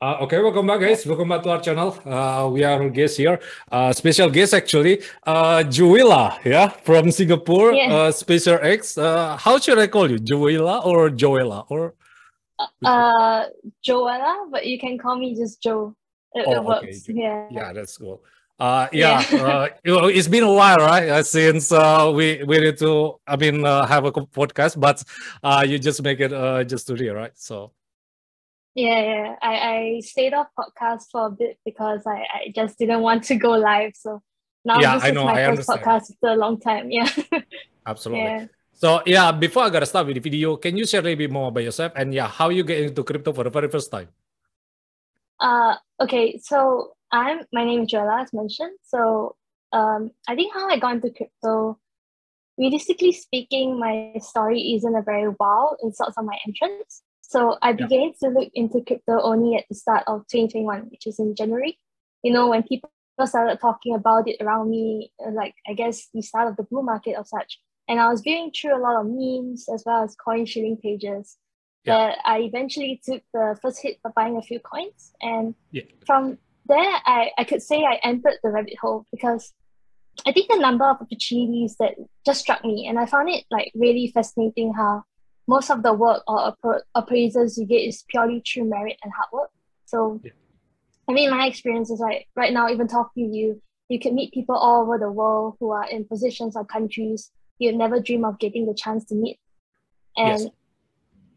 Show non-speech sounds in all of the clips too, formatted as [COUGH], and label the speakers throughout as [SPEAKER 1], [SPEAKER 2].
[SPEAKER 1] Uh, okay, welcome back, guys. Welcome back to our channel. Uh, we are guests here. Uh, special guest, actually, uh, Jowella, yeah, from Singapore,
[SPEAKER 2] Yeah.
[SPEAKER 1] uh, SpeicherX. Uh, how should I call you, Jowella or Jowella? Or
[SPEAKER 2] Uh, Jowella, but you can call me just Joe. It,
[SPEAKER 1] Oh,
[SPEAKER 2] it works.
[SPEAKER 1] Jo-
[SPEAKER 2] Yeah.
[SPEAKER 1] yeah, that's cool. Uh, yeah,
[SPEAKER 2] Yeah.
[SPEAKER 1] uh, you know, it's been a while, right? Uh, since uh, we we need to, I mean, uh, have a podcast, but uh, you just make it uh, just today, right? So
[SPEAKER 2] Yeah, yeah. I, I stayed off podcast for a bit because I, I just didn't want to go live. So now
[SPEAKER 1] Yeah,
[SPEAKER 2] this
[SPEAKER 1] I
[SPEAKER 2] is
[SPEAKER 1] know,
[SPEAKER 2] my
[SPEAKER 1] I
[SPEAKER 2] first
[SPEAKER 1] understand.
[SPEAKER 2] podcast after a long time. Yeah. [LAUGHS]
[SPEAKER 1] absolutely.
[SPEAKER 2] yeah.
[SPEAKER 1] So yeah, before I gotta start with the video, can you share a little bit more about yourself and yeah, how you get into crypto for the very first time?
[SPEAKER 2] Uh, okay, so I'm my name is Jowella, as mentioned. So um, I think how I got into crypto, realistically speaking, my story isn't a very wow in sorts of my entrance. So I
[SPEAKER 1] Yeah.
[SPEAKER 2] began to look into crypto only at the start of 2021, which is in January. You know, when people started talking about it around me, uh, like I guess the start of the bull market or such. And I was viewing through a lot of memes as well as coin shilling pages.
[SPEAKER 1] Yeah.
[SPEAKER 2] But I eventually took the first hit for buying a few coins. And
[SPEAKER 1] Yeah.
[SPEAKER 2] from there, I, I could say I entered the rabbit hole because I think the number of opportunities that just struck me. And I found it like really fascinating how most of the work or appra- appraisals you get is purely through merit and hard work. So,
[SPEAKER 1] Yeah.
[SPEAKER 2] I mean, my experience is like right now, even talking to you, you can meet people all over the world who are in positions or countries you'd never dream of getting the chance to meet. And
[SPEAKER 1] Yes.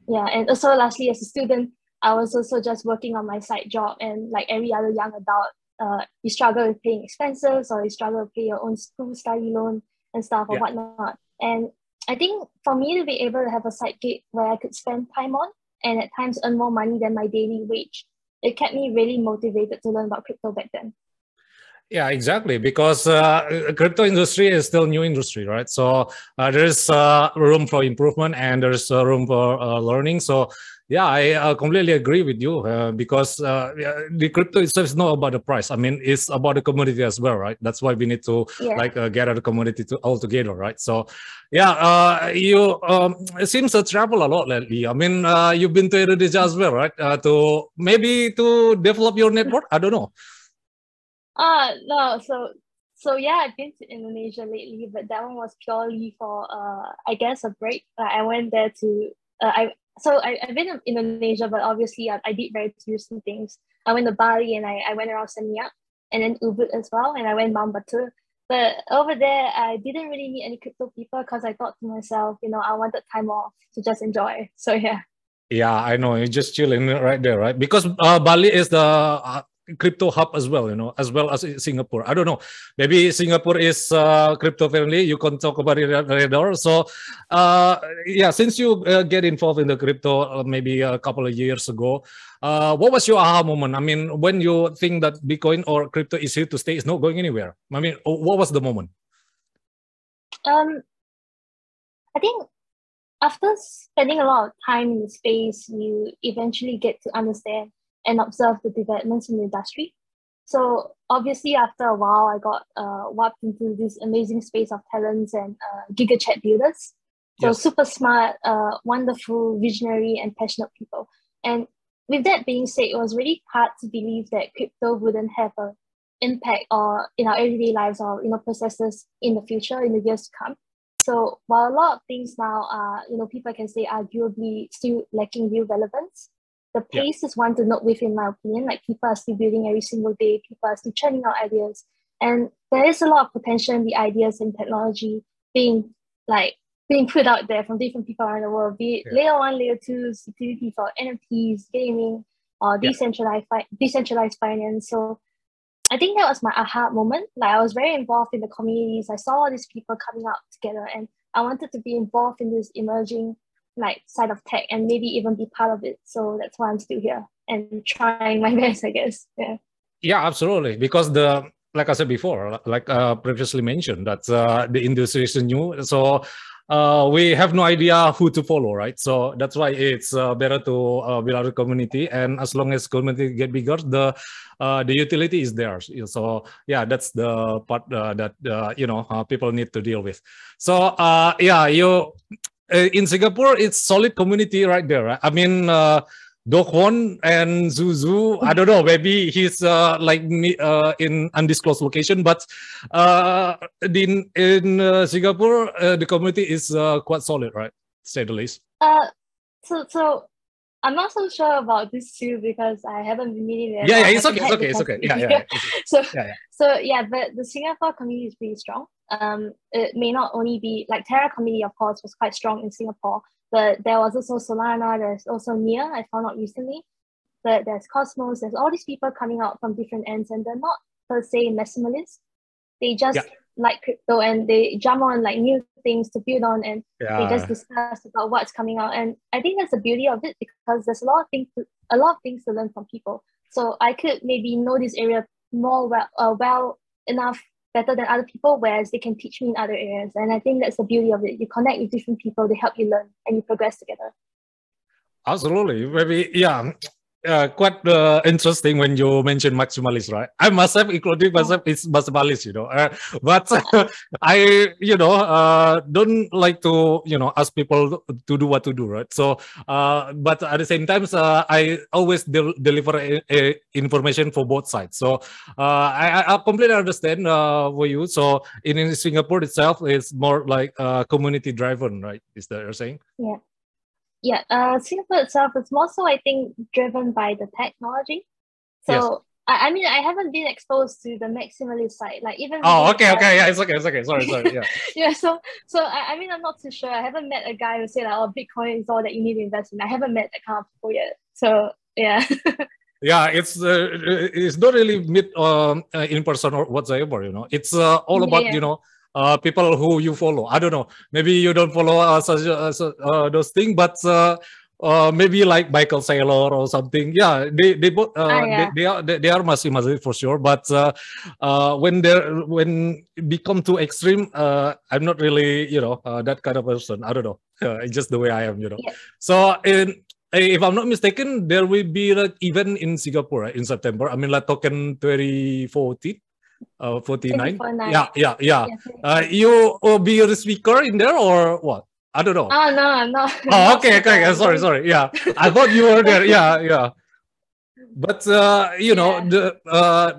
[SPEAKER 2] yeah, and also lastly, as a student, I was also just working on my side job, and like every other young adult, uh, you struggle with paying expenses or you struggle to pay your own school study loan and stuff or
[SPEAKER 1] Yeah.
[SPEAKER 2] whatnot. And I think for me to be able to have a side gig where I could spend time on and at times earn more money than my daily wage, it kept me really motivated to learn about crypto back then.
[SPEAKER 1] Yeah, exactly. Because uh, crypto industry is still new industry, right? So uh, there's uh, room for improvement and there's uh, room for uh, learning. So yeah, I uh, completely agree with you uh, because uh, the crypto itself is not about the price. I mean, it's about the community as well, right? That's why we need to
[SPEAKER 2] Yeah.
[SPEAKER 1] like uh, gather the community to, all together, right? So yeah, uh, you um, it seems to travel a lot lately. I mean, uh, you've been to Indonesia as well, right? Uh, to maybe to develop your network. I don't know.
[SPEAKER 2] Ah, no, so so yeah, I've been to Indonesia lately, but that one was purely for uh I guess a break. I went there to uh, I so I, I've been in Indonesia, but obviously I, I did very touristy things. I went to Bali and I, I went around Seminyak and then Ubud as well, and I went Batu. But over there, I didn't really meet any crypto people because I thought to myself, you know, I wanted time off to just enjoy. So yeah.
[SPEAKER 1] Yeah, I know. You're just chilling right there, right? Because uh, Bali is the uh, crypto hub as well, you know, as well as Singapore. I don't know. Maybe Singapore is uh, crypto friendly. You can talk about it later. So, uh, yeah, since you uh, get involved in the crypto uh, maybe a couple of years ago, uh, what was your aha moment? I mean, when you think that Bitcoin or crypto is here to stay, it's not going anywhere. I mean, what was the moment?
[SPEAKER 2] Um, I think after spending a lot of time in the space, you eventually get to understand and observe the developments in the industry. So obviously, after a while, I got uh, warped into this amazing space of talents and uh, GigaChad builders. So
[SPEAKER 1] Yes.
[SPEAKER 2] super smart, uh, wonderful, visionary, and passionate people. And with that being said, it was really hard to believe that crypto wouldn't have a impact or in our everyday lives or you know processes in the future in the years to come. So while a lot of things now are you know people can say arguably still lacking real relevance, the
[SPEAKER 1] Yeah.
[SPEAKER 2] pace is one to note with in my opinion. Like people are still building every single day, people are still churning out ideas, and there is a lot of potential in the ideas and technology being like being put out there from different people around the world, be it
[SPEAKER 1] Yeah.
[SPEAKER 2] layer one, layer two, security for NFTs, gaming, or
[SPEAKER 1] Yeah.
[SPEAKER 2] decentralized fi- decentralized finance. So I think that was my aha moment. Like I was very involved in the communities. I saw all these people coming out together, and I wanted to be involved in this emerging like side of tech and maybe even be part of it. So that's why I'm still here and trying my [LAUGHS] best, I guess. Yeah.
[SPEAKER 1] Yeah, absolutely. Because the like I said before, like uh, previously mentioned, that uh, the industry is new. So uh, we have no idea who to follow, right? So that's why it's uh, better to uh, build a community, and as long as community get bigger, the uh, the utility is there. So yeah, that's the part that you know people need to deal with. So yeah, you in Singapore, it's solid community right there. Right? I mean. Uh, Do Kwon and Zhu Su, I don't know, maybe he's uh, like me uh, in undisclosed location, but uh, in in uh, Singapore, uh, the community is uh, quite solid, right? Say the least.
[SPEAKER 2] Uh, so so I'm not so sure about this too because I haven't been meeting them.
[SPEAKER 1] Yeah, yeah, it's okay, it's okay, it's okay. Yeah, yeah, yeah. [LAUGHS]
[SPEAKER 2] So
[SPEAKER 1] Yeah, yeah.
[SPEAKER 2] so yeah, but the Singapore community is pretty strong. Um, it may not only be like Terra community, of course, was quite strong in Singapore, but there was also Solana. There's also Near. I found out recently. But there's Cosmos. There's all these people coming out from different ends, and they're not per se maximalists. They just
[SPEAKER 1] Yeah.
[SPEAKER 2] like crypto, and they jump on like new things to build on, and they just discuss about what's coming out. And I think that's the beauty of it because there's a lot of things, to, a lot of things to learn from people. So I could maybe know this area more well, uh, well enough, better than other people, whereas they can teach me in other areas. And I think that's the beauty of it. You connect with different people, they help you learn, and you progress together.
[SPEAKER 1] absolutely. Maybe yeah. Uh, quite uh, interesting when you mention maximalist, right? I myself, including myself, is maximalist, you know. Uh, but [LAUGHS] I, you know, uh, don't like to, you know, ask people to do what to do, right? So, uh, but at the same time, uh, I always del- deliver a, a information for both sides. So, I, I completely understand for you. So, in, in Singapore itself, it's more like community driven, right? Is that you're saying?
[SPEAKER 2] Yeah, uh, Singapore itself is more so, I think, driven by the technology. So
[SPEAKER 1] Yes.
[SPEAKER 2] I, I mean, I haven't been exposed to the maximalist side. Like even
[SPEAKER 1] Oh, okay, okay, yeah, it's okay, it's okay. Sorry, sorry, yeah. [LAUGHS]
[SPEAKER 2] yeah so so I, I mean i'm not too sure i haven't met a guy who said like oh bitcoin is all that you need to invest in i haven't met that kind of people yet so yeah [LAUGHS]
[SPEAKER 1] yeah it's uh, it's not really meet um, uh, in person or whatsoever you know it's uh, all
[SPEAKER 2] Yeah,
[SPEAKER 1] about
[SPEAKER 2] yeah.
[SPEAKER 1] you know uh, people who you follow i don't know maybe you don't follow uh, such, uh, uh, those things but uh, uh, maybe like Michael Saylor or something. Yeah, they they both uh,
[SPEAKER 2] Ah, yeah.
[SPEAKER 1] they, they are they, they are masih for sure. But uh, uh, when they when become too extreme, uh, I'm not really you know uh, that kind of person. I don't know. It's just the way I am, you know.
[SPEAKER 2] Yeah.
[SPEAKER 1] So in eh, if I'm not mistaken, there will be like event in Singapore right, in September. I mean, like token 2040, uh, 49.
[SPEAKER 2] 2049.
[SPEAKER 1] Yeah, yeah, yeah. Uh, you will be a speaker in there or what? I don't know.
[SPEAKER 2] oh no i'm
[SPEAKER 1] Oh, okay, okay, okay. [LAUGHS] Sorry, sorry. Yeah, I thought you were there. Yeah, yeah. But uh, you know,
[SPEAKER 2] Yeah.
[SPEAKER 1] the uh,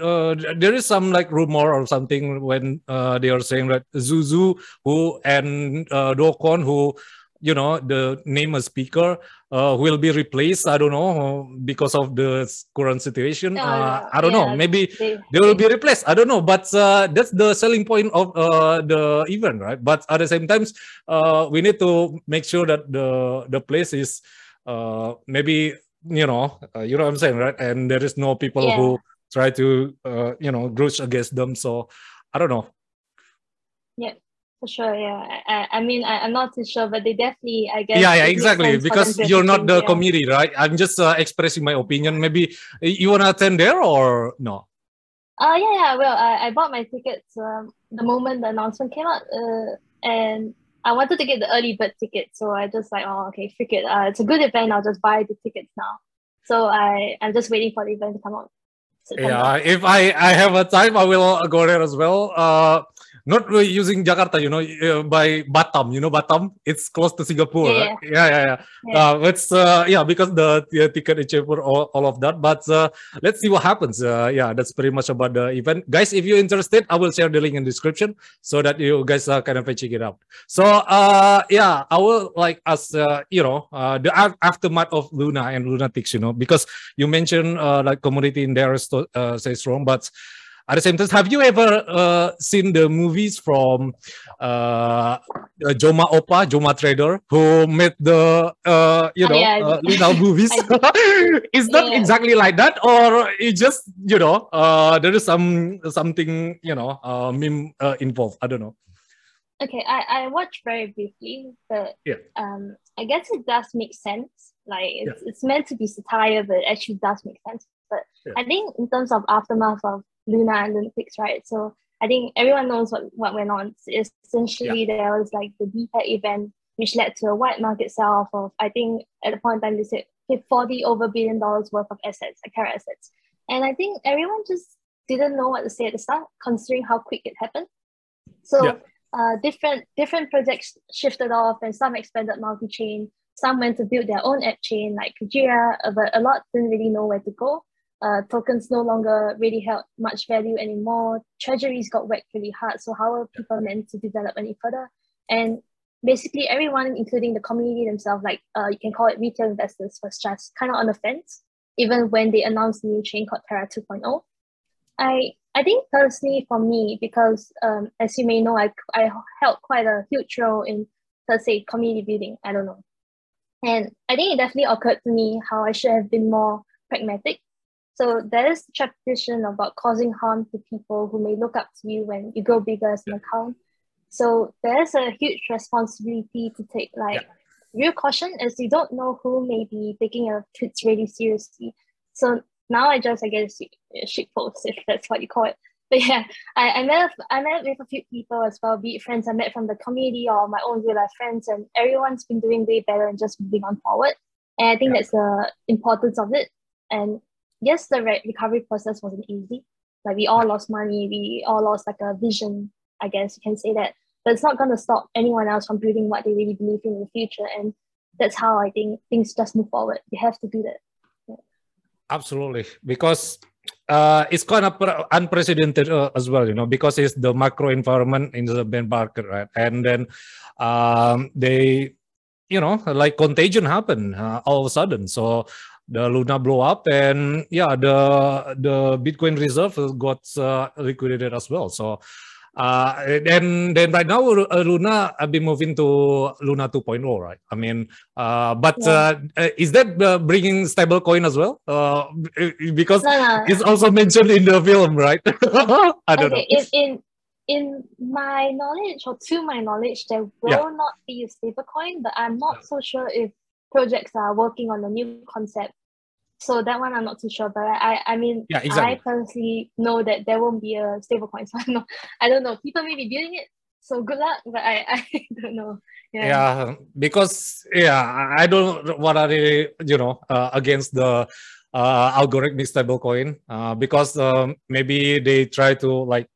[SPEAKER 1] uh, there is some like rumor or something when uh, they are saying that Zhu Su who and uh, Do Kwon who, you know, the name a speaker uh, will be replaced. I don't know because of the current situation.
[SPEAKER 2] Yeah,
[SPEAKER 1] uh, I don't know. Maybe
[SPEAKER 2] They-
[SPEAKER 1] they will be replaced. I don't know, but uh, that's the selling point of uh, the event, right? But at the same time, uh, we need to make sure that the the place is uh, maybe you know uh, you know what I'm saying, right? And there is no people
[SPEAKER 2] Yeah.
[SPEAKER 1] who try to uh, you know grudge against them. So I don't know.
[SPEAKER 2] For sure yeah i, I- mean I, i'm not too sure but they definitely i guess
[SPEAKER 1] yeah, yeah, exactly. Because you're not the
[SPEAKER 2] yeah.
[SPEAKER 1] community, right? I'm just uh, expressing my opinion. Maybe you wanna attend there or no?
[SPEAKER 2] Uh, yeah, yeah, well, I, I bought my tickets um, the moment the announcement came out, uh, and I wanted to get the early bird ticket, so I just like, oh, okay, freak it. Uh, it's a good event. I'll just buy the tickets now. So I, I'm just waiting for the event to come out. September.
[SPEAKER 1] Yeah, if I I have a time, I will go there as well. Uh, not really using Jakarta, you know, uh, by Batam. You know, Batam, it's close to Singapore.
[SPEAKER 2] Yeah,
[SPEAKER 1] right? yeah, yeah. yeah.
[SPEAKER 2] Yeah.
[SPEAKER 1] Uh, it's uh, yeah, because the, the ticket is cheaper, all, all of that. But uh, let's see what happens. Uh, yeah, that's pretty much about the event, guys. If you're interested, I will share the link in the description so that you guys uh, kind of check it out. So uh, yeah, I will like as uh, you know uh, the af- aftermath of Luna and Lunatics, you know, because you mentioned uh, like community in there is uh, say strong, but at the same time, have you ever uh, seen the movies from uh, uh, Joma Opa, Joma Trader, who made the uh, you
[SPEAKER 2] Oh,
[SPEAKER 1] know
[SPEAKER 2] yeah,
[SPEAKER 1] uh, [LAUGHS]
[SPEAKER 2] did.
[SPEAKER 1] Movies? [LAUGHS] Is that
[SPEAKER 2] Yeah.
[SPEAKER 1] exactly like that, or it just you know uh, there is some something you know uh, meme uh, involved? I don't know.
[SPEAKER 2] Okay, I, I watched very briefly, but
[SPEAKER 1] Yeah.
[SPEAKER 2] um, I guess it does make sense. Like it's, it's meant to be satire, but it actually does make sense. But
[SPEAKER 1] Yeah.
[SPEAKER 2] I think in terms of aftermath of Luna and Lunatics, right? So I think everyone knows what, what went on. Essentially, yeah. there was like the depeg event, which led to a white market sell off of, I think at the point in time, they said 40 over billion dollars worth of assets, Terra assets. And I think everyone just didn't know what to say at the start, considering how quick it happened. So yeah. uh, different different projects shifted off, and some expanded multi-chain. Some went to build their own app chain, like Kujira, but a lot didn't really know where to go. Uh, tokens no longer really held much value anymore. Treasuries got whacked really hard. So how are people meant to develop any further? And basically everyone, including the community themselves, like uh, you can call it retail investors, was just kind of on the fence, even when they announced the new chain called Terra 2.0. I I think personally for me, because um, as you may know, I, I held quite a huge role in, let's say, community building. I don't know. And I think it definitely occurred to me how I should have been more pragmatic. So there is tradition about causing harm to people who may look up to you when you grow bigger as an account. So there's a huge responsibility to take like yeah. real caution as you don't know who may be taking your tweets really seriously. So now I just I guess shit post [LAUGHS] if that's what you call it. But yeah, I, I met I met with a few people as well, be it friends I met from the community or my own real life friends, and everyone's been doing way better and just moving on forward. And I think yeah. that's the importance of it. And yes, the re- recovery process wasn't easy. Like we all lost money, we all lost like a vision, I guess you can say that. But it's not gonna stop anyone else from building what they really believe in, in the future. And that's how I think things just move forward. You have to do that.
[SPEAKER 1] Absolutely, because uh, it's kind of unprecedented uh, as well, you know, because it's the macro environment in the bear market, right? And then um, they, you know, like contagion happened uh, all of a sudden. So the Luna blow up, and yeah, the the Bitcoin reserve got uh, liquidated as well. So uh, and then right now uh, Luna I've been moving to Luna 2.0, right? I mean, uh, but yeah. uh, is that uh, bringing stable coin as well? Uh, because no, no. it's also mentioned in the film, right? [LAUGHS] I don't okay.
[SPEAKER 2] know. In, in in my knowledge or to my knowledge, there will yeah. not be a stable coin, but I'm not so sure if projects are working on a new concept so that one I'm not too sure, but I I mean yeah, exactly. I personally know that there won't be a stablecoin. [LAUGHS] So I know I don't know. People may be doing it, so good luck. But I I [LAUGHS] don't know.
[SPEAKER 1] Yeah. yeah, because yeah, I don't what are they you know uh, against the uh, algorithmic stablecoin uh, because um, maybe they try to like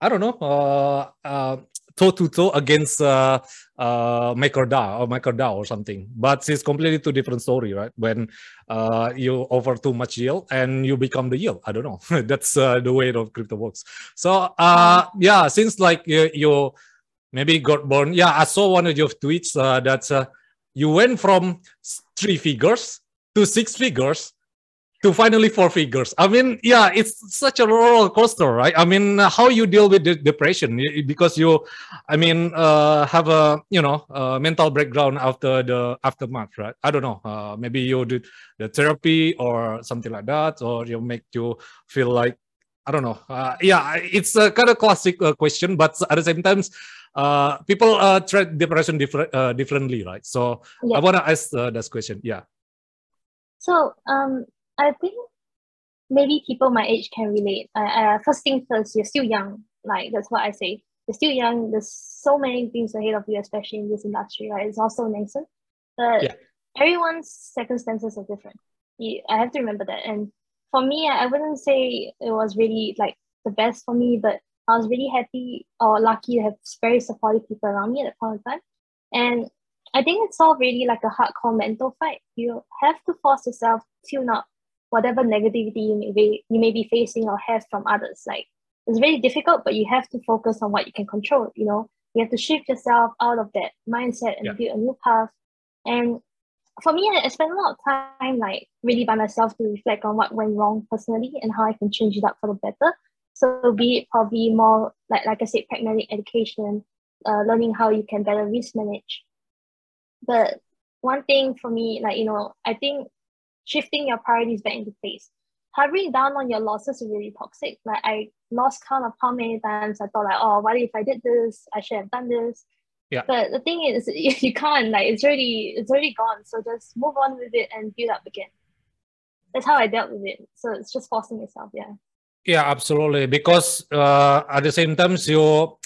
[SPEAKER 1] I don't know uh, uh, toe to toe against uh, uh, MakerDAO or MakerDAO or something. But it's completely two different story, right? When uh, you offer too much yield and you become the yield. I don't know. [LAUGHS] That's uh, the way of crypto works. So uh, yeah, since like you, you maybe got born. Yeah, I saw one of your tweets uh, that uh, you went from three figures to six figures to finally four figures. I mean, yeah, it's such a roller coaster, right? I mean, how you deal with the depression because you, I mean, uh, have a you know a mental breakdown after the aftermath, right? I don't know. Uh, maybe you did the therapy or something like that, or you make you feel like I don't know. Uh, yeah, it's a kind of classic uh, question, but at the same time, uh, people uh, treat depression different uh, differently, right? So yeah. I want to ask uh, this question. Yeah.
[SPEAKER 2] So um, I think maybe people my age can relate. Uh, uh, first thing first, you're still young. Like that's what I say. You're still young. There's so many things ahead of you, especially in this industry, right? It's also nascent. But yeah. everyone's circumstances are different. You, I have to remember that. And for me, I wouldn't say it was really like the best for me, but I was really happy or lucky to have very supportive people around me at that point of time. And I think it's all really like a hardcore mental fight. You have to force yourself to tune up whatever negativity you may be you may be facing or have from others. Like it's very difficult, but you have to focus on what you can control. You know, you have to shift yourself out of that mindset and yeah. build a new path. And for me, I, spend a lot of time like really by myself to reflect on what went wrong personally and how I can change it up for the better. So be it probably more like like I said, pragmatic education, uh, learning how you can better risk manage. But one thing for me, like you know, I think shifting your priorities back into place. Hovering down on your losses is really toxic. Like I lost count of how many times I thought like, oh, what if I did this? I should have done this. Yeah. But the thing is, if [LAUGHS] you can't. Like it's already it's already gone. So just move on with it and build up again. That's how I dealt with it. So it's just forcing yourself. Yeah.
[SPEAKER 1] Yeah, absolutely. Because uh, at the same time, you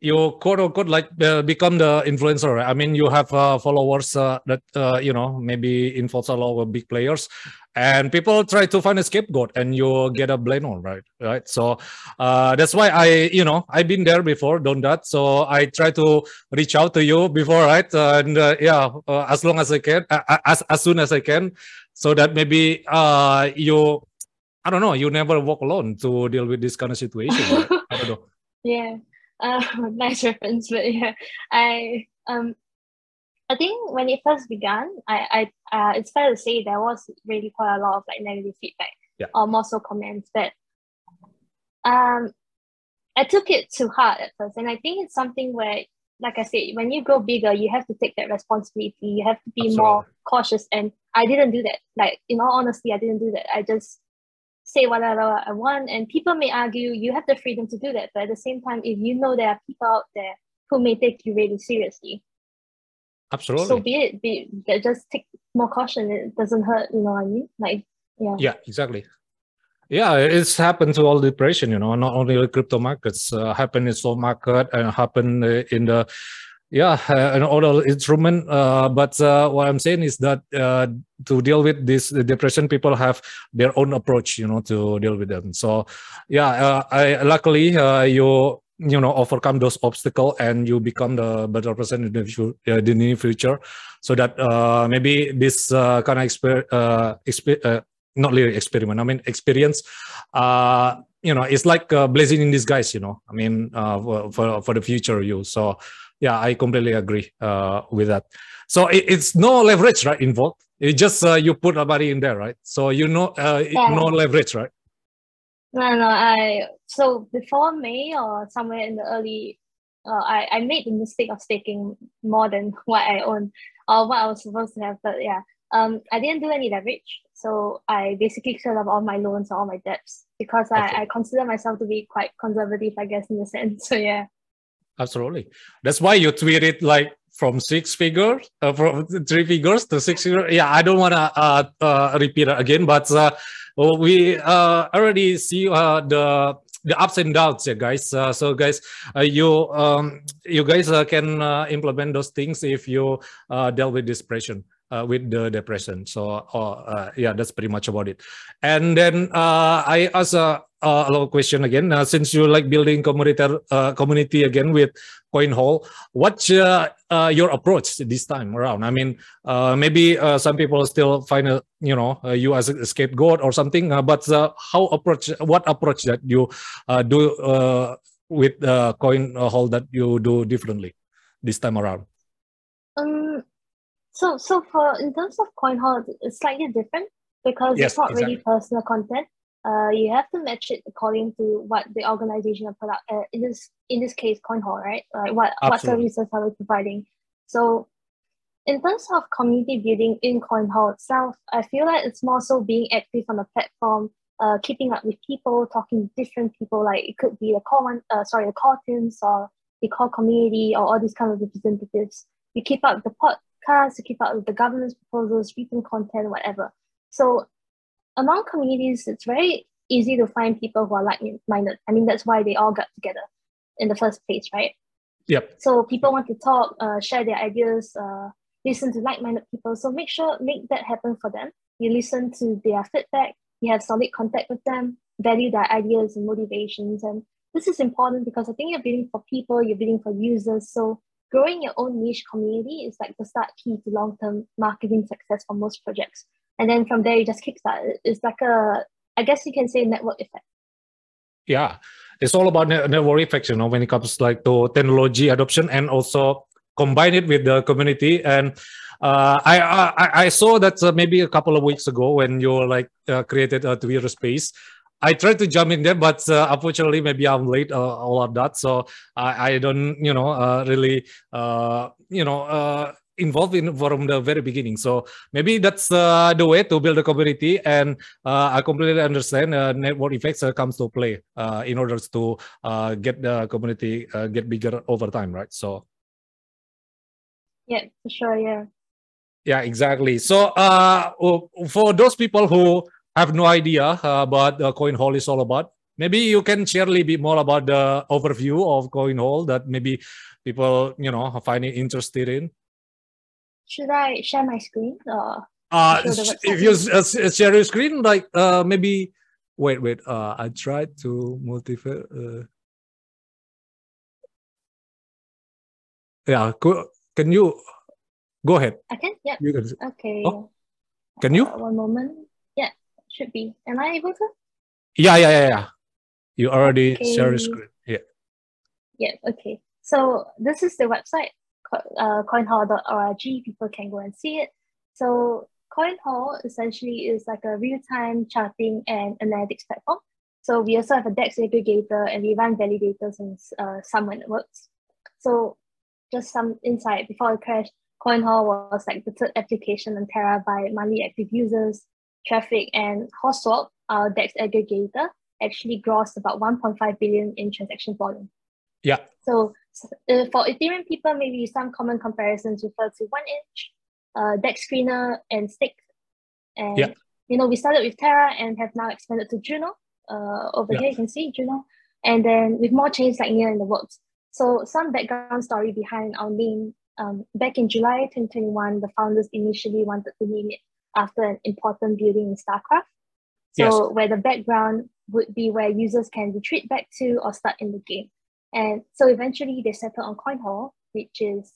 [SPEAKER 1] you quote unquote like uh, become the influencer. Right? I mean, you have uh, followers uh, that uh, you know maybe lot of big players, and people try to find a scapegoat, and you get a blame on, right? Right. So uh, that's why I, you know, I've been there before, done that. So I try to reach out to you before, right? and uh, yeah, as long as I can, as as soon as I can, so that maybe you. I don't know. You never walk alone to deal with this kind of situation. Right? I don't know. [LAUGHS]
[SPEAKER 2] Yeah uh, [LAUGHS] nice reference, but yeah, I um, I think when it first began, I I uh, it's fair to say there was really quite a lot of like negative feedback,
[SPEAKER 1] yeah.
[SPEAKER 2] or more so comments, but um, I took it too hard at first, and I think it's something where, like I said, when you grow bigger, you have to take that responsibility. You have to be Absolutely. more cautious, and I didn't do that. Like in all honesty, I didn't do that. I just say whatever I want. And people may argue you have the freedom to do that. But at the same time, if you know there are people out there who may take you really seriously,
[SPEAKER 1] absolutely.
[SPEAKER 2] So be it. Be just take more caution. It doesn't hurt. You know what I mean? Like yeah.
[SPEAKER 1] Yeah. Exactly. Yeah, it's happened to all the depression. You know, not only the crypto markets. Uh, happened in stock market and happened in the yeah uh, an other instrument uh, but uh, what i'm saying is that uh, to deal with this depression people have their own approach you know to deal with them. So yeah uh, i luckily uh, you you know overcome those obstacles and you become the better person in the, future, the near future. So that maybe this kind of exper- exper- not really experiment i mean experience you know it's like blazing in disguise you know i mean for, for for the future you. So yeah, I completely agree uh, with that. So it, it's no leverage, right, involved. It just uh, you put a money in there, right? So you know, uh, yeah. no leverage, right?
[SPEAKER 2] No, no. I so before May or somewhere in the early, uh, I I made the mistake of staking more than [LAUGHS] what I own or what I was supposed to have. But yeah, um, I didn't do any leverage. So I basically cleared up all my loans, all my debts because okay. I, I consider myself to be quite conservative, I guess, in a sense. [LAUGHS] So yeah.
[SPEAKER 1] Absolutely. That's why you tweeted like from six figures, uh, from three figures to six figures. Yeah, I don't want to uh, uh, repeat it again, but uh, we uh, already see uh, the the ups and downs, yeah, guys. Uh, so, guys, uh, you um, you guys uh, can implement those things if you dealt with depression with the depression. So yeah, that's pretty much about it. And then I ask a, a lot question again. Uh, since you like building community uh, community again with CoinHall, what's uh, uh, your approach this time around? I mean, maybe some people still find a, you know you as a scapegoat or something. but how approach? What approach that you do with uh, CoinHall that you do differently this time around?
[SPEAKER 2] Um, so, so for in terms of CoinHall, it's slightly different because yes, it's not exactly. really personal content. Uh, you have to match it according to what the organization or product. Uh, in this in this case, CoinHall, right? Like what Absolutely. what services are we providing? So, in terms of community building in CoinHall itself, I feel like it's more so being active on the platform, uh, keeping up with people, talking to different people. Like it could be the core one, uh, sorry, the core teams or the core community or all these kind of representatives. We keep up the pod, to keep up with the governance proposals, written content, whatever. So among communities, it's very easy to find people who are like-minded. I mean, that's why they all got together in the first place, right?
[SPEAKER 1] Yep.
[SPEAKER 2] So people want to talk, uh, share their ideas, uh, listen to like-minded people. So make sure make that happen for them. You listen to their feedback. You have solid contact with them. Value their ideas and motivations. And this is important because I think you're building for people. You're building for users. So growing your own niche community is like the start key to long-term marketing success for most projects. And then from there, you just kickstart. It's like a, I guess you can say network effect.
[SPEAKER 1] Yeah, it's all about network effect, you know, when it comes like to technology adoption and also combine it with the community. And uh, I, I I saw that uh, maybe a couple of weeks ago when you were like uh, created a Twitter space. I tried to jump in there, but uh, unfortunately, maybe I'm late. Uh, all of that, so I, I don't, you know, uh, really, uh, you know, uh, involved in from the very beginning. So maybe that's uh, the way to build a community, and I completely understand network effects comes to play in order to get the community get bigger over time, right? So.
[SPEAKER 2] Yeah, for sure. Yeah.
[SPEAKER 1] Yeah, exactly. So, for those people who have no idea uh, what uh, CoinHall is all about. maybe you can share a little bit more about the overview of coin hall that maybe people you know find it interested in.
[SPEAKER 2] Should I share my screen or?
[SPEAKER 1] Uh, if you uh, share your screen, like uh, maybe wait, wait. Uh, I tried to motivate. Uh, yeah, can you go ahead?
[SPEAKER 2] I can. Yeah.
[SPEAKER 1] You can.
[SPEAKER 2] Okay.
[SPEAKER 1] Oh, can you?
[SPEAKER 2] Uh, one moment. Yeah, should be. Am I able to?
[SPEAKER 1] Yeah, yeah, yeah, yeah. You already okay. share your screen. Yeah.
[SPEAKER 2] Yeah. Okay. So this is the website, uh, coinhall.org. People can go and see it. So CoinHall essentially is like a real-time charting and analytics platform. So we also have a DEX aggregator and we run validators and uh, some networks. So just some insight before the crash, CoinHall was like the third application on Terra by monthly active users, traffic, and HallSwap, our DEX aggregator, actually grossed about 1.5 billion in transaction volume.
[SPEAKER 1] Yeah.
[SPEAKER 2] So uh, for Ethereum people, maybe some common comparisons refer to 1inch, uh, DEX Screener, and Stick. And yeah. you know, we started with Terra and have now expanded to Juno. Uh, over yeah. here you can see Juno, and then with more chains like Near in the works. So some background story behind our name. Um, back in July 2021, the founders initially wanted to name it after an important building in StarCraft. So yes. where the background would be where users can retreat back to or start in the game. And so eventually they settled on coin hall, which is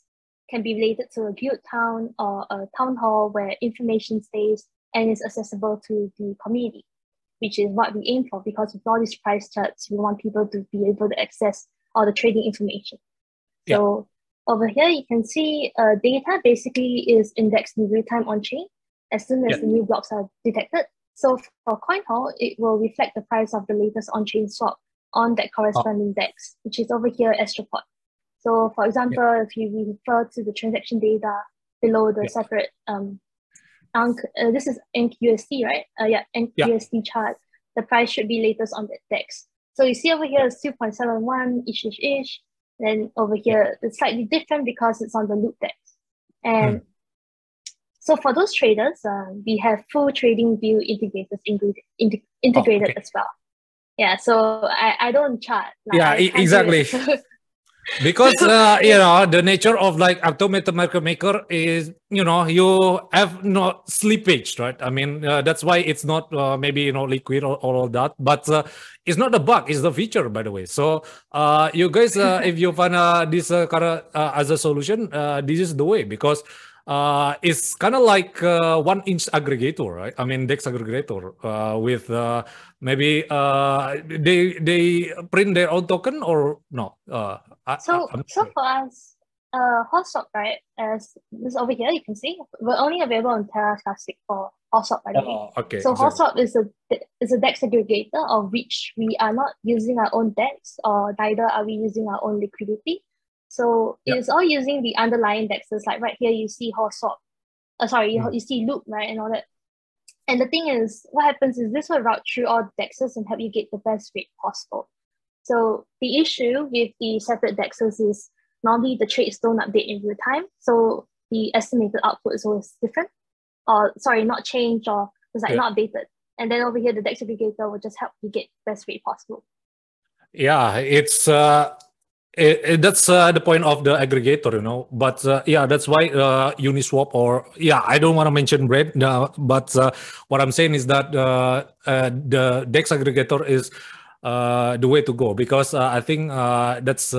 [SPEAKER 2] can be related to a guild town or a town hall where information stays and is accessible to the community, which is what we aim for because with all these price charts, we want people to be able to access all the trading information. Yeah. So over here, you can see uh, data basically is indexed in real time on chain as soon as yeah. the new blocks are detected. So for coin hall, it will reflect the price of the latest on chain swap on that corresponding oh. DEX, which is over here Astroport. So for example, yeah. if you refer to the transaction data below the yeah. separate um, uh, this is ENC right? Uh, yeah, ENC yeah. chart. The price should be latest on that DEX. So you see over here is 2.71 ish ish ish. Then over here it's slightly different because it's on the loop DEX. And mm. so for those traders, uh, we have full TradingView integrators integrated, integrated oh, okay. as well. Yeah, so I, I don't chart.
[SPEAKER 1] Like, yeah, exactly. [LAUGHS] because uh, you know the nature of like automated market maker is you know you have no slippage right i mean uh, that's why it's not uh, maybe you know liquid or, or all that but uh, it's not a bug it's the feature by the way so uh, you guys uh, [LAUGHS] if you find this kind of as a solution this is the way because uh, it's kind of like uh, 1inch aggregator, right? I mean, Dex aggregator uh, with uh, maybe uh, they they print their own token or no? Uh,
[SPEAKER 2] so I, so for us, uh, HallSwap, right? As this over here, you can see we're only available on Terra Classic for HallSwap, by the way.
[SPEAKER 1] Oh, okay.
[SPEAKER 2] So HallSwap is a is a DEX aggregator of which we are not using our own DEX, or neither are we using our own liquidity. So yep. it's all using the underlying dexes. Like right here, you see HallSwap. Uh, sorry, mm. you, you see loop, right, and all that. And the thing is, what happens is this will route through all dexes and help you get the best rate possible. So the issue with the separate dexes is normally the trades don't update in real time. So the estimated output is always different. Or sorry, not changed or it's like yeah. not updated. And then over here, the DEX aggregator will just help you get best rate possible.
[SPEAKER 1] Yeah, it's uh it, it, that's uh, the point of the aggregator, you know. But uh, yeah, that's why uh, Uniswap or yeah, I don't want to mention bread, but uh, what I'm saying is that uh, uh, the Dex aggregator is the way to go because I think that's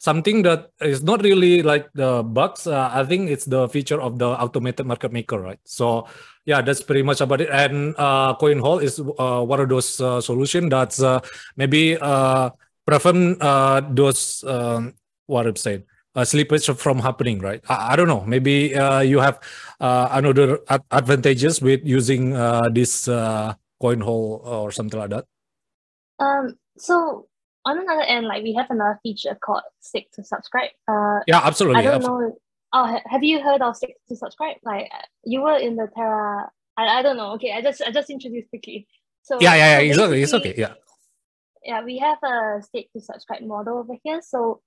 [SPEAKER 1] something that is not really like the bugs. I think it's the feature of the automated market maker, right? So yeah, that's pretty much about it. And CoinHall is one of those solutions that's maybe prevent uh, those um, what I'm saying uh, slippage from happening, right? I, I don't know. Maybe uh, you have uh, another ad- advantages with using uh, this uh, hole or something like that.
[SPEAKER 2] Um. So on another end, like we have another feature called Stake to Subscribe. Uh,
[SPEAKER 1] yeah, absolutely.
[SPEAKER 2] I don't
[SPEAKER 1] absolutely.
[SPEAKER 2] know. Oh, have you heard of Stake to Subscribe? Like you were in the Terra. I, I don't know. Okay, I just I just introduced quickly. So
[SPEAKER 1] yeah, yeah, yeah. It's okay. It's okay. Yeah
[SPEAKER 2] yeah, we have a stake to subscribe model over here. So,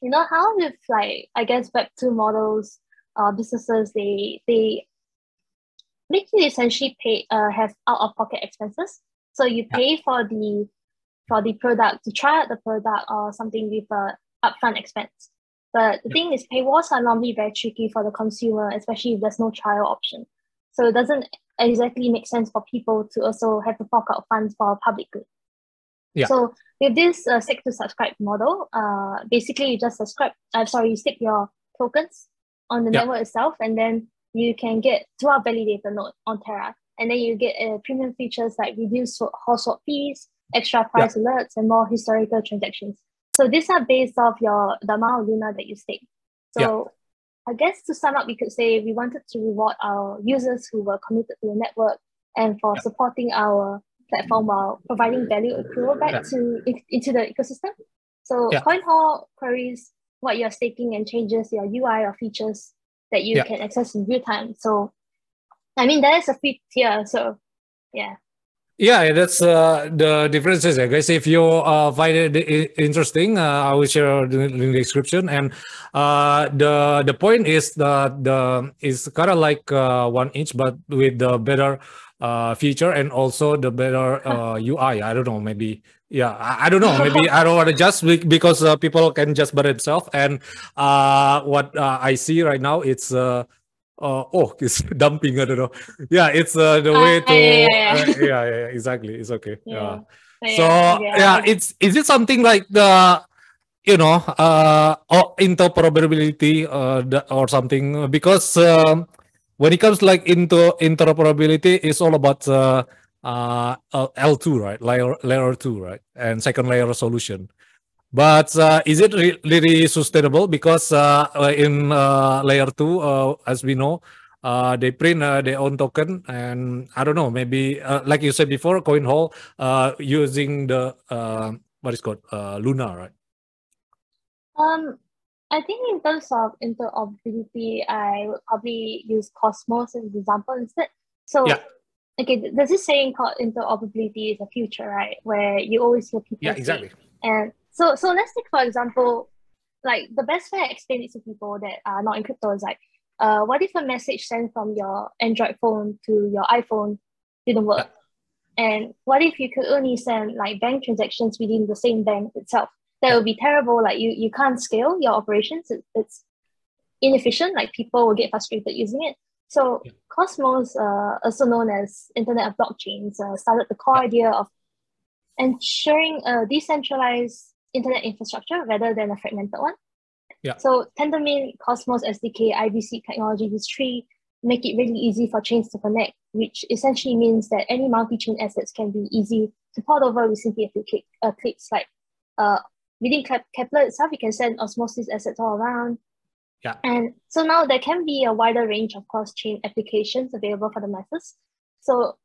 [SPEAKER 2] you know how with like I guess Web two models, uh, businesses they they make you essentially pay uh have out of pocket expenses. So you pay for the for the product to try out the product or something with a upfront expense. But the thing is, paywalls are normally very tricky for the consumer, especially if there's no trial option. So it doesn't exactly make sense for people to also have to fork out funds for public good.
[SPEAKER 1] Yeah.
[SPEAKER 2] So with this uh, stake to subscribe model, uh, basically you just subscribe. I'm uh, sorry, you stake your tokens on the
[SPEAKER 1] Yeah.
[SPEAKER 2] network itself, and then you can get to our validator node on Terra, and then you get uh, premium features like reduced swap fees, extra price alerts, and more historical transactions. So these are based off your the amount of Luna that you stake. So I guess to sum up, we could say we wanted to reward our users who were committed to the network and for
[SPEAKER 1] Yeah.
[SPEAKER 2] supporting our platform mm. while providing value accrual back
[SPEAKER 1] Yeah.
[SPEAKER 2] to in- into the ecosystem. So
[SPEAKER 1] Yeah.
[SPEAKER 2] CoinHall queries what you're staking and changes your UI or features that you
[SPEAKER 1] Yeah.
[SPEAKER 2] can access in real time. So I mean there is a free tier. So yeah.
[SPEAKER 1] Yeah, that's uh, the differences, I guess. If you uh, find it interesting, uh, I will share the in the description. And uh, the the point is that the is kind of like uh, 1inch, but with the better uh, feature and also the better uh, [LAUGHS] UI. I don't know, maybe. Yeah, I, I don't know. Maybe I don't want to just because uh, people can just by themselves. And uh, what uh, I see right now, it's uh, oh, it's [LAUGHS] dumping. I don't know. Yeah, it's uh, the
[SPEAKER 2] Ah,
[SPEAKER 1] way to.
[SPEAKER 2] yeah, yeah, yeah.
[SPEAKER 1] uh, yeah, yeah, yeah, exactly. It's okay. Yeah. So yeah, it's is it something like the you know uh or interoperability uh the, or something because um, when it comes like into interoperability, it's all about uh, uh L two right layer layer two right and second layer solution. But uh, is it re- really sustainable? Because uh, uh, in uh, layer two, uh, as we know, uh, they print uh, their own token, and I don't know, maybe uh, like you said before, CoinHall uh, using the what is called uh, Luna, right?
[SPEAKER 2] Um, I think in terms of interoperability, I would probably use Cosmos as an example instead. So,
[SPEAKER 1] Yeah.
[SPEAKER 2] okay, th- there's this saying called interoperability is a future, right? Where you always hear people
[SPEAKER 1] Yeah,
[SPEAKER 2] say-
[SPEAKER 1] exactly.
[SPEAKER 2] And so, so let's take for example, like the best way I explain it to people that are not in crypto is like, uh, what if a message sent from your Android phone to your iPhone didn't work? And what if you could only send like bank transactions within the same bank itself? That would be terrible. Like you, you can't scale your operations. It, it's inefficient. Like people will get frustrated using it. So
[SPEAKER 1] Yeah.
[SPEAKER 2] Cosmos, uh, also known as Internet of Blockchains, uh, started the core idea of ensuring a decentralized internet infrastructure rather than a fragmented one.
[SPEAKER 1] Yeah.
[SPEAKER 2] So Tendermint, Cosmos SDK, IBC technology, these three make it really easy for chains to connect, which essentially means that any multi-chain assets can be easy to port over with simply a few click, uh, clicks. Like uh, within Kep- Keplr itself, you can send osmosis assets all around.
[SPEAKER 1] Yeah.
[SPEAKER 2] And so now there can be a wider range of cross-chain applications available for the masses. So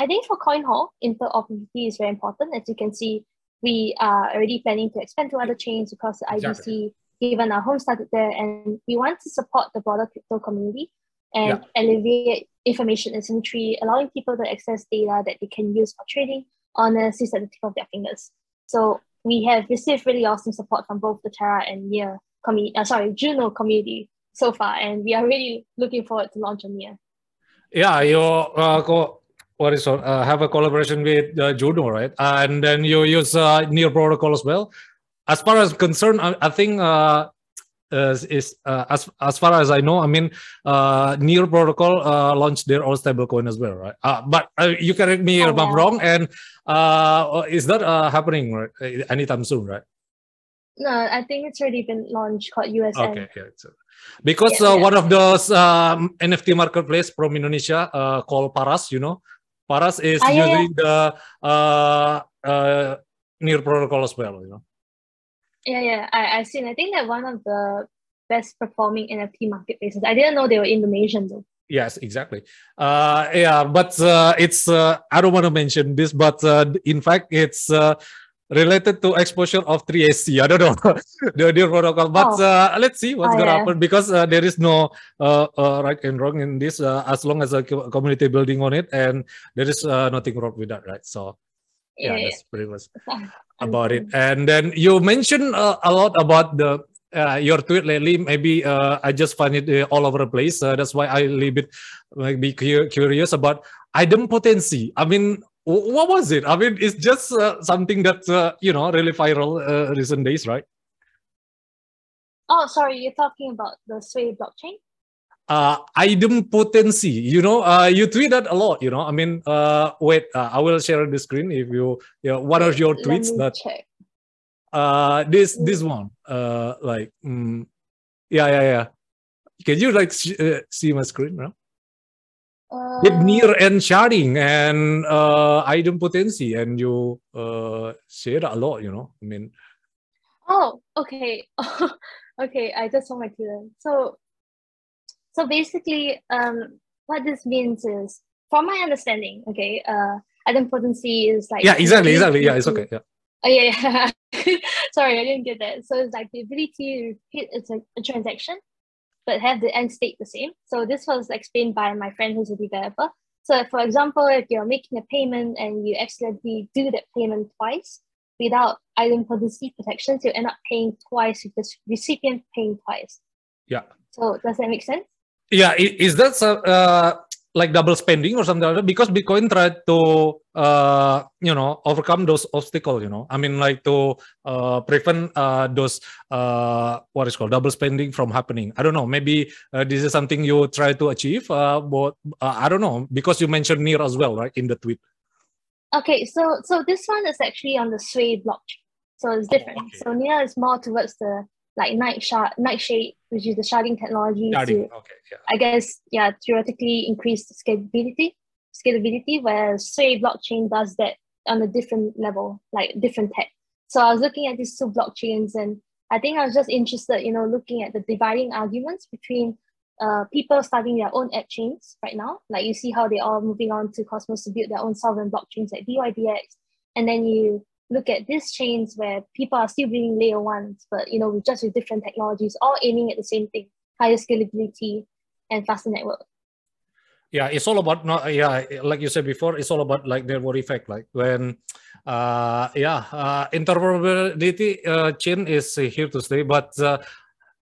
[SPEAKER 2] I think for CoinHall, interoperability is very important. As you can see, we are already planning to expand to other chains across the
[SPEAKER 1] Exactly.
[SPEAKER 2] IBC, given our home started there, and we want to support the broader crypto community and alleviate information asymmetry, allowing people to access data that they can use for trading honestly at the tip of their fingers. So we have received really awesome support from both the Terra and Near community, uh, sorry, Juno community so far, and we are really looking forward to launch on Near.
[SPEAKER 1] Yeah, you uh, what is uh, have a collaboration with uh, Juno, right? and then you use uh, Near Protocol as well. As far as concerned, I, I think uh, is, is uh, as as far as I know, I mean, uh, Near Protocol uh, launched their own stablecoin as well, right? Uh, but uh, you correct me
[SPEAKER 2] Oh,
[SPEAKER 1] if I'm
[SPEAKER 2] yeah.
[SPEAKER 1] wrong. And uh, is that uh, happening right, anytime soon, right?
[SPEAKER 2] No, I think it's already been launched called USN.
[SPEAKER 1] Okay, yeah. Because
[SPEAKER 2] Yeah,
[SPEAKER 1] uh,
[SPEAKER 2] yeah.
[SPEAKER 1] one of those um, NFT marketplace from Indonesia uh, called Paras, you know, Paras is
[SPEAKER 2] Ah, yeah, yeah.
[SPEAKER 1] using the uh, uh, Near protocol as well, you know.
[SPEAKER 2] Yeah, yeah, I, I've seen. I think that one of the best performing NFT marketplaces. I didn't know they were Indonesian though.
[SPEAKER 1] Yes, exactly. Uh, yeah, but uh, it's uh, I don't want to mention this, but uh, in fact, it's uh, related to exposure of 3AC. I don't know the Near protocol, but
[SPEAKER 2] Oh.
[SPEAKER 1] uh, let's see what's
[SPEAKER 2] Oh,
[SPEAKER 1] gonna
[SPEAKER 2] yeah.
[SPEAKER 1] happen because uh, there is no uh, uh, right and wrong in this. Uh, as long as a community building on it, and there is uh, nothing wrong with that, right? So yeah,
[SPEAKER 2] Yeah,
[SPEAKER 1] that's pretty much [LAUGHS] about it. And then you mentioned uh, a lot about the uh, your tweet lately. Maybe uh, I just find it uh, all over the place. Uh, that's why I a little bit maybe cu- curious about idempotency. I mean, what was it? I mean, it's just uh, something that's uh, you know really viral uh, recent days, right?
[SPEAKER 2] Oh, sorry, you're talking about the Sway blockchain.
[SPEAKER 1] Uh, idempotency. You know, uh, you tweet that a lot. You know, I mean, uh, wait, uh, I will share the screen if you, you know, one of your tweets that.
[SPEAKER 2] Check.
[SPEAKER 1] Uh, this this one. Uh, like, mm, yeah, yeah, yeah. Can you like uh, see my screen now?
[SPEAKER 2] Uh,
[SPEAKER 1] Near and sharding and uh idempotency and you uh share a lot you know i mean
[SPEAKER 2] Oh, okay. [LAUGHS] okay, I just saw my Twitter. So so basically, um what this means is from my understanding, okay, uh idempotency is like
[SPEAKER 1] yeah exactly exactly yeah it's okay yeah
[SPEAKER 2] Oh yeah, yeah. [LAUGHS] Sorry, I didn't get that. So it's like the ability to repeat it's a, a transaction, but have the end state the same. So this was explained by my friend who's a developer. So for example, if you're making a payment and you accidentally do that payment twice without idempotency protections, you end up paying twice with the recipient paying twice.
[SPEAKER 1] yeah
[SPEAKER 2] So does that make sense?
[SPEAKER 1] yeah is that so- uh like double spending or something like that because bitcoin tried to uh you know overcome those obstacles you know i mean like to uh prevent uh those uh what is called double spending from happening i don't know maybe uh, this is something you try to achieve uh but uh, i don't know because you mentioned Near as well right in the tweet
[SPEAKER 2] Okay, so so this one is actually on the Sway blockchain. So it's
[SPEAKER 1] Oh,
[SPEAKER 2] different.
[SPEAKER 1] okay.
[SPEAKER 2] So Near is more towards the like night shard nightshade, which is the sharding technology
[SPEAKER 1] Sharding,
[SPEAKER 2] to
[SPEAKER 1] okay yeah
[SPEAKER 2] I guess, yeah, theoretically increase the scalability, scalability, whereas Sway blockchain does that on a different level, like different tech. So I was looking at these two blockchains and I think I was just interested, you know, looking at the dividing arguments between uh, people starting their own app chains right now. Like you see how they are moving on to Cosmos to build their own sovereign blockchains like DYDX. And then you look at these chains where people are still building layer ones, but you know, with just with different technologies, all aiming at the same thing, higher scalability and faster network.
[SPEAKER 1] yeah it's all about not yeah like you said before it's all about like network effect like when uh yeah uh interoperability uh chain is here to stay but uh,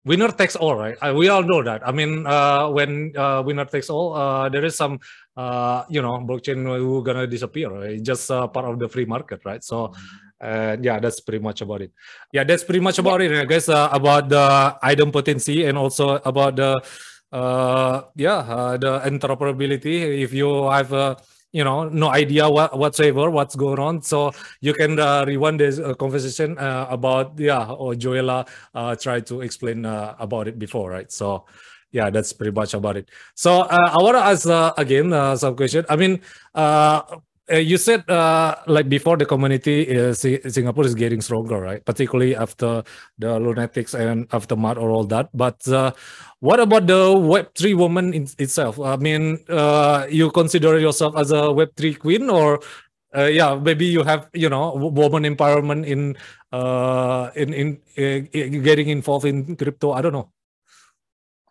[SPEAKER 1] winner takes all right? Uh, we all know that. I mean uh when uh winner takes all uh there is some uh you know blockchain who gonna disappear right? Just part of the free market right? So yeah that's pretty much about it. Yeah that's pretty much about it i guess uh, about the idempotency and also about the yeah the interoperability. If you have uh, you know no idea what whatsoever what's going on. So you can uh, rewind this uh, conversation uh, about yeah or Jowella uh tried to explain uh, about it before right? So yeah that's pretty much about it. So uh, i want to ask uh, again uh, some question. I mean you said uh, like before the community is Singapore is getting stronger, right? Particularly after the lunatics and aftermath or all that. But uh, what about the Web three woman in, itself? I mean, uh, you consider yourself as a Web three queen, or uh, yeah, maybe you have you know woman empowerment in uh, in in uh, getting involved in crypto. I don't know.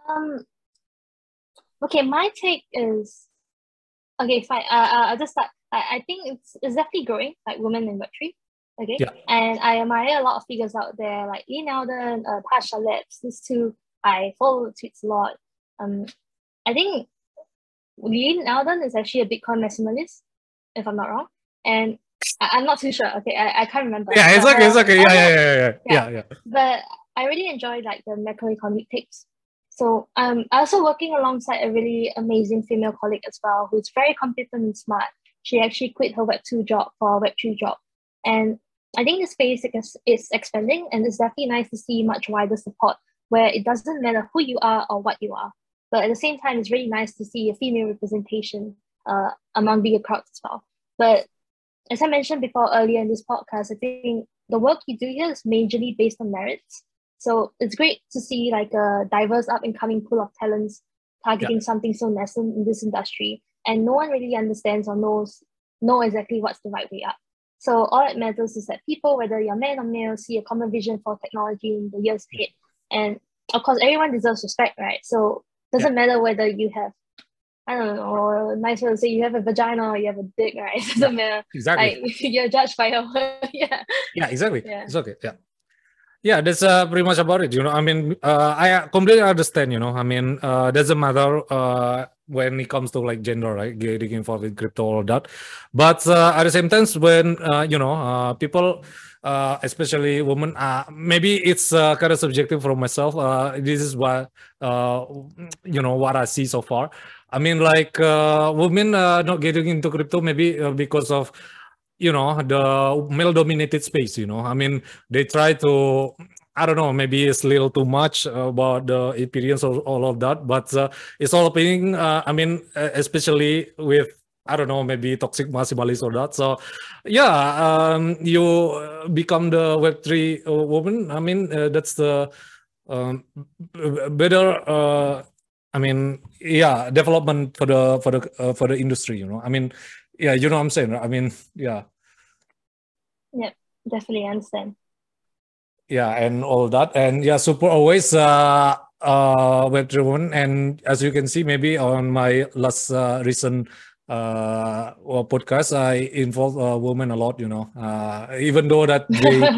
[SPEAKER 2] Um, okay, my take is okay. Fine. Uh, uh, I'll just start. I, I think it's it's definitely growing, like women in Web3. Okay.
[SPEAKER 1] Yeah.
[SPEAKER 2] And I admire a lot of figures out there, like Lyn Alden, uh, Tascha Labs. These two, I follow the tweets a lot. Um, I think Lyn Alden is actually a Bitcoin maximalist, if I'm not wrong. And I, I'm not too sure. Okay, I, I can't remember.
[SPEAKER 1] Yeah, it's
[SPEAKER 2] But,
[SPEAKER 1] okay. It's okay.
[SPEAKER 2] I
[SPEAKER 1] Yeah, yeah, yeah, yeah, yeah,
[SPEAKER 2] Yeah.
[SPEAKER 1] yeah.
[SPEAKER 2] but I really enjoy like the macroeconomic takes. So um, I also working alongside a really amazing female colleague as well, who's very competent and smart. She actually quit her Web two job for a Web three job, and I think the space is, is expanding, and it's definitely nice to see much wider support where it doesn't matter who you are or what you are, but at the same time, it's really nice to see a female representation uh, among bigger crowds as well. But as I mentioned before earlier in this podcast, I think the work you do here is majorly based on merits. So it's great to see like a diverse up and coming pool of talents targeting something so nascent in this industry. And no one really understands or knows know exactly what's the right way up. So all that matters is that people, whether you're man or male, see a common vision for technology in the years mm. ahead. And of course everyone deserves respect, right? So doesn't matter whether you have I don't know, or nice way to say you have a vagina or you have a dick, right? [LAUGHS] It doesn't matter.
[SPEAKER 1] Exactly.
[SPEAKER 2] Like [LAUGHS] you're judged by your [LAUGHS] yeah.
[SPEAKER 1] yeah exactly
[SPEAKER 2] Yeah.
[SPEAKER 1] it's okay yeah yeah that's uh, pretty much about it you know i mean uh, i completely understand you know i mean uh, doesn't matter uh, when it comes to like gender, right? Getting involved in crypto, all that. But uh, at the same time, when uh, you know uh, people, uh, especially women, uh, maybe it's uh, kind of subjective for myself. Uh, this is what uh, you know what I see so far. I mean, like uh, women not getting into crypto, maybe because of you know the male-dominated space. You know, I mean, they try to I don't know, maybe it's a little too much about the experience of all of that, but uh, it's all being, uh, I mean, especially with I don't know, maybe toxic maximalists or that. So, yeah, um, you become the Web three woman. I mean, uh, that's the um, better. Uh, I mean, yeah, development for the for the uh, for the industry. You know, I mean, yeah, you know what I'm saying. I mean, yeah.
[SPEAKER 2] Yeah, definitely understand.
[SPEAKER 1] Yeah and all that. And yeah super always uh uh web driven. And as you can see maybe on my last uh, recent uh podcast i involve uh, women a lot you know. Uh even though that [LAUGHS] they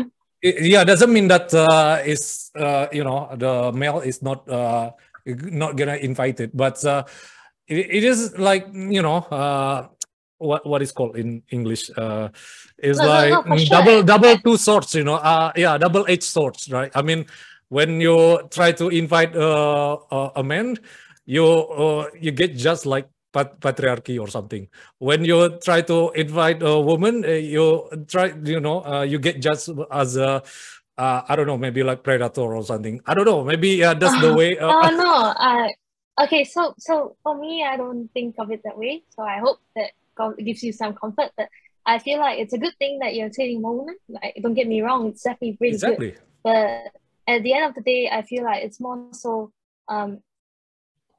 [SPEAKER 1] yeah doesn't mean that uh is uh you know the male is not uh not gonna invite it. But uh it, it is like you know uh what what is called in English uh, is no, like no, no, sure. double double two swords. You know, uh, yeah, double edged swords, right? I mean, when you try to invite uh, a man, you uh, you get just like pat- patriarchy or something. When you try to invite a woman, uh, you try, you know, uh, you get just as a uh, I don't know, maybe like predator or something. I don't know. Maybe uh, that's the [LAUGHS] way.
[SPEAKER 2] Uh, oh no, uh, okay. So so for me, I don't think of it that way. So I hope that gives you some comfort. But I feel like it's a good thing that you're taking more women. Like, don't get me wrong, it's definitely really exactly. good. But at the end of the day, I feel like it's more so um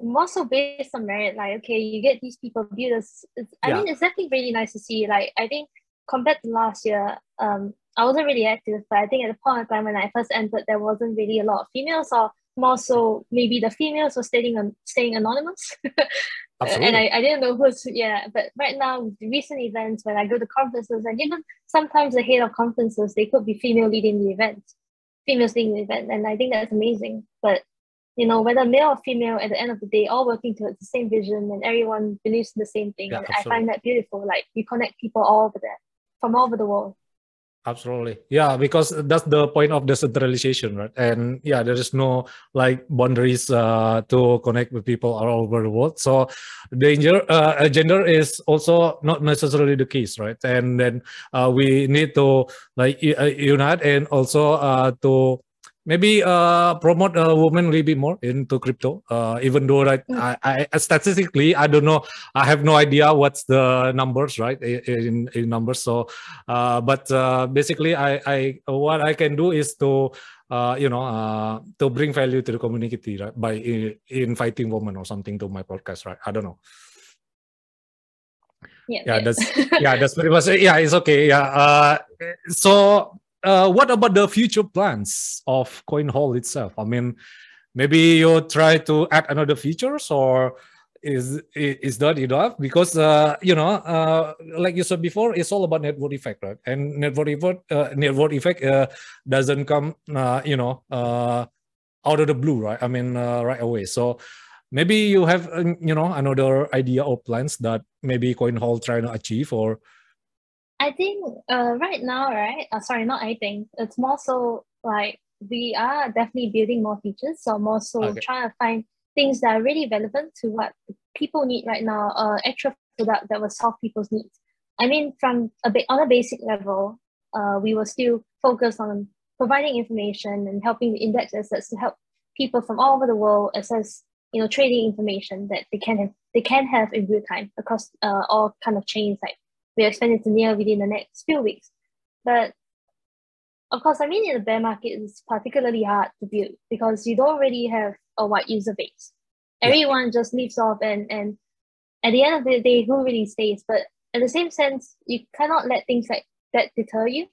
[SPEAKER 2] more so based on merit. Like, okay, you get these people builders. I yeah. mean, it's definitely really nice to see. Like, I think compared to last year, um, I wasn't really active, but I think at the point of time when I first entered, there wasn't really a lot of females, or more so maybe the females were staying on staying anonymous. [LAUGHS] And I, I didn't know who's yeah, but right now the recent events when I go to conferences and even sometimes the head of conferences they could be female leading the event, females leading the event, and I think that's amazing. But you know whether male or female, at the end of the day, all working towards the same vision and everyone believes in the same thing. Yeah, and I find that beautiful. Like you connect people all over there, from all over the world.
[SPEAKER 1] Absolutely. Yeah, because that's the point of decentralization, right? And yeah, there is no like boundaries uh, to connect with people all over the world. So danger uh, gender is also not necessarily the case, right? And then uh, we need to like uh, unite and also uh, to maybe uh, promote a woman a little bit more into crypto. Uh, even though like mm. I, I, statistically i don't know. I have no idea what's the numbers right in, in numbers. So uh, but uh, basically i i what i can do is to uh, you know uh, to bring value to the community right by inviting women or something to my podcast right? I don't know.
[SPEAKER 2] Yeah,
[SPEAKER 1] yeah that's [LAUGHS] yeah that's pretty much it. yeah it's okay. Yeah so uh, what about the future plans of Coinhall itself? I mean, maybe you try to add another features or is is that enough? Because uh, you know, uh, like you said before, it's all about network effect, right? And network effect, uh, network effect uh, doesn't come, uh, you know, uh, out of the blue, right? I mean, right away. So maybe you have, you know, another idea or plans that maybe Coinhall trying to achieve or
[SPEAKER 2] I think uh, right now, right? Uh, sorry, not I think. It's more so like we are definitely building more features. So more so okay. trying to find things that are really relevant to what people need right now. Uh, actual product that will solve people's needs. I mean, from a bit on a basic level, uh, we will still focus on providing information and helping the index assets to help people from all over the world assess, you know, trading information that they can have they can have in real time across uh, all kind of chains like we expect it to Near within the next few weeks. But of course, I mean, in the bear market, it's particularly hard to build because you don't really have a wide user base. Everyone just leaves off, and and at the end of the day, who really stays? But in the same sense, you cannot let things like that deter you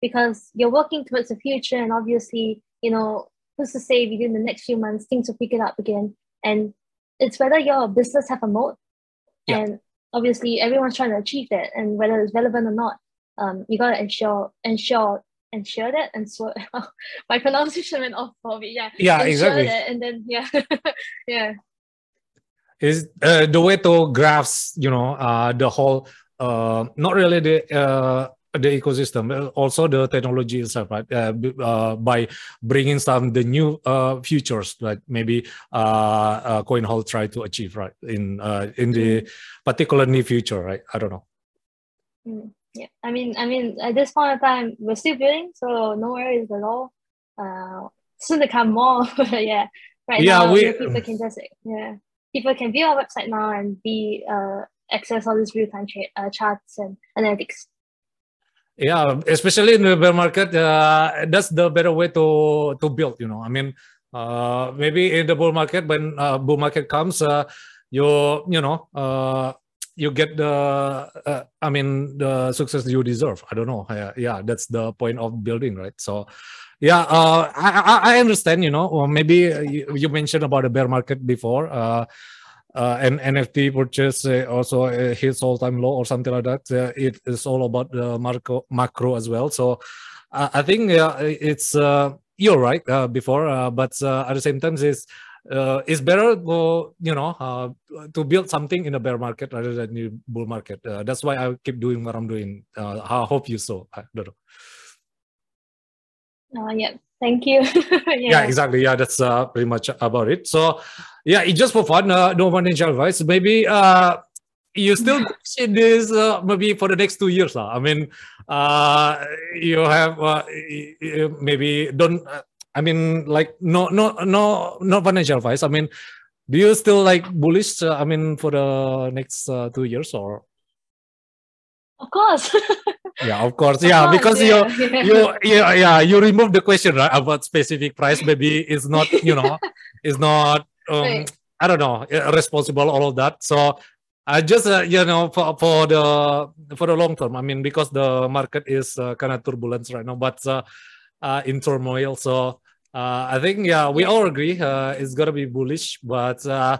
[SPEAKER 2] because you're working towards the future, and obviously, you know, who's to say within the next few months things will pick it up again, and it's whether your business have a moat yeah. and obviously everyone's trying to achieve that and whether it's relevant or not um, you got to ensure ensure ensure that and so [LAUGHS] my pronunciation went off for me yeah.
[SPEAKER 1] Yeah exactly. that,
[SPEAKER 2] and then yeah [LAUGHS] yeah.
[SPEAKER 1] Is uh, the way to graphs you know uh, the whole uh, not really the uh, the ecosystem also the technology itself right uh, uh, by bringing some the new uh, features like maybe uh, uh, Coinhall try to achieve right in uh, in the
[SPEAKER 2] Mm.
[SPEAKER 1] particular near future right i don't know
[SPEAKER 2] Mm, yeah, I mean, I mean, at this point of time, we're still building, so no worries at all. Uh, soon to come more. [LAUGHS] yeah, right
[SPEAKER 1] Yeah,
[SPEAKER 2] now,
[SPEAKER 1] we-
[SPEAKER 2] people can just yeah, people can view our website now and be uh access all these real time cha- uh, charts and analytics.
[SPEAKER 1] Yeah especially in the bear market uh, that's the better way to to build you know. I mean uh, maybe in the bull market when uh, bull market comes uh, you you know uh, you get the uh, i mean the success you deserve. I don't know. Yeah, yeah that's the point of building right? So yeah I, I i understand you know. Or maybe you, you mentioned about the bear market before uh, uh, and NFT purchase uh, also uh, hits all-time low or something like that. Uh, it is all about the macro, macro as well. So uh, I think uh, it's uh, you're right uh, before, uh, but uh, at the same time, it's uh, it's better to you know uh, to build something in a bear market rather than the bull market. Uh, that's why I keep doing what I'm doing. Uh, I hope you saw. I don't know.
[SPEAKER 2] Uh, yeah, thank you. [LAUGHS]
[SPEAKER 1] yeah. exactly yeah that's uh, pretty much about it so yeah it just for fun uh, no financial advice maybe uh you still [LAUGHS] see this uh, maybe for the next two years uh. i mean uh you have uh, maybe don't uh, i mean like no no no no financial advice i mean do you still like bullish uh, i mean for the next uh, two years or
[SPEAKER 2] Of course. [LAUGHS]
[SPEAKER 1] yeah of course.
[SPEAKER 2] Of
[SPEAKER 1] yeah
[SPEAKER 2] course,
[SPEAKER 1] because
[SPEAKER 2] yeah,
[SPEAKER 1] you [LAUGHS] you yeah yeah you remove the question right about specific price maybe it's not you know [LAUGHS] it's not um,
[SPEAKER 2] Right.
[SPEAKER 1] i don't know responsible all of that. So i just uh, you know for, for the for the long term i mean because the market is uh, kind of turbulence right now but uh, uh in turmoil. So uh i think yeah we all agree uh it's gonna be bullish but uh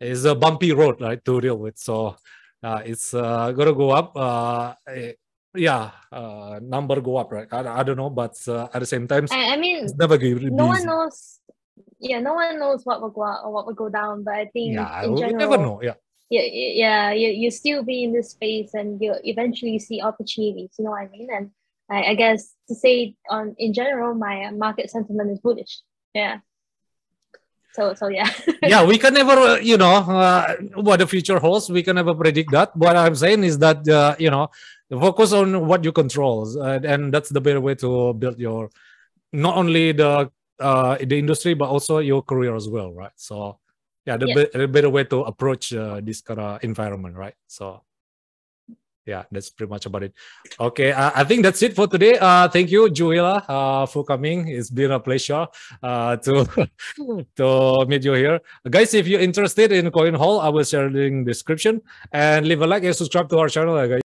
[SPEAKER 1] it's a bumpy road right to deal with. So uh it's uh gonna go up uh eh, yeah uh number go up right i, I don't know but uh, at the same time
[SPEAKER 2] I, I mean,
[SPEAKER 1] it's never gonna be
[SPEAKER 2] no one knows. Yeah, no one knows what will go up or what will go down. But I think
[SPEAKER 1] yeah
[SPEAKER 2] in general,
[SPEAKER 1] never know yeah
[SPEAKER 2] yeah, yeah, you you still be in this space and you eventually see opportunities. You know what I mean? And I, I guess to say on in general, my market sentiment is bullish. Yeah. So so yeah. [LAUGHS]
[SPEAKER 1] yeah we can never uh, you know uh, what the future holds we can never predict that what i'm saying is that uh, you know focus on what you control uh, and that's the better way to build your not only the uh the industry but also your career as well right so yeah the,
[SPEAKER 2] Yeah.
[SPEAKER 1] be- the better way to approach uh, this kind of environment right so yeah that's pretty much about it. Okay uh, i think that's it for today. Uh thank you Jowella uh for coming. It's been a pleasure uh to [LAUGHS] to meet you here. Guys if you're interested in Coinhall i will share the description. And leave a like and subscribe to our channel uh, guys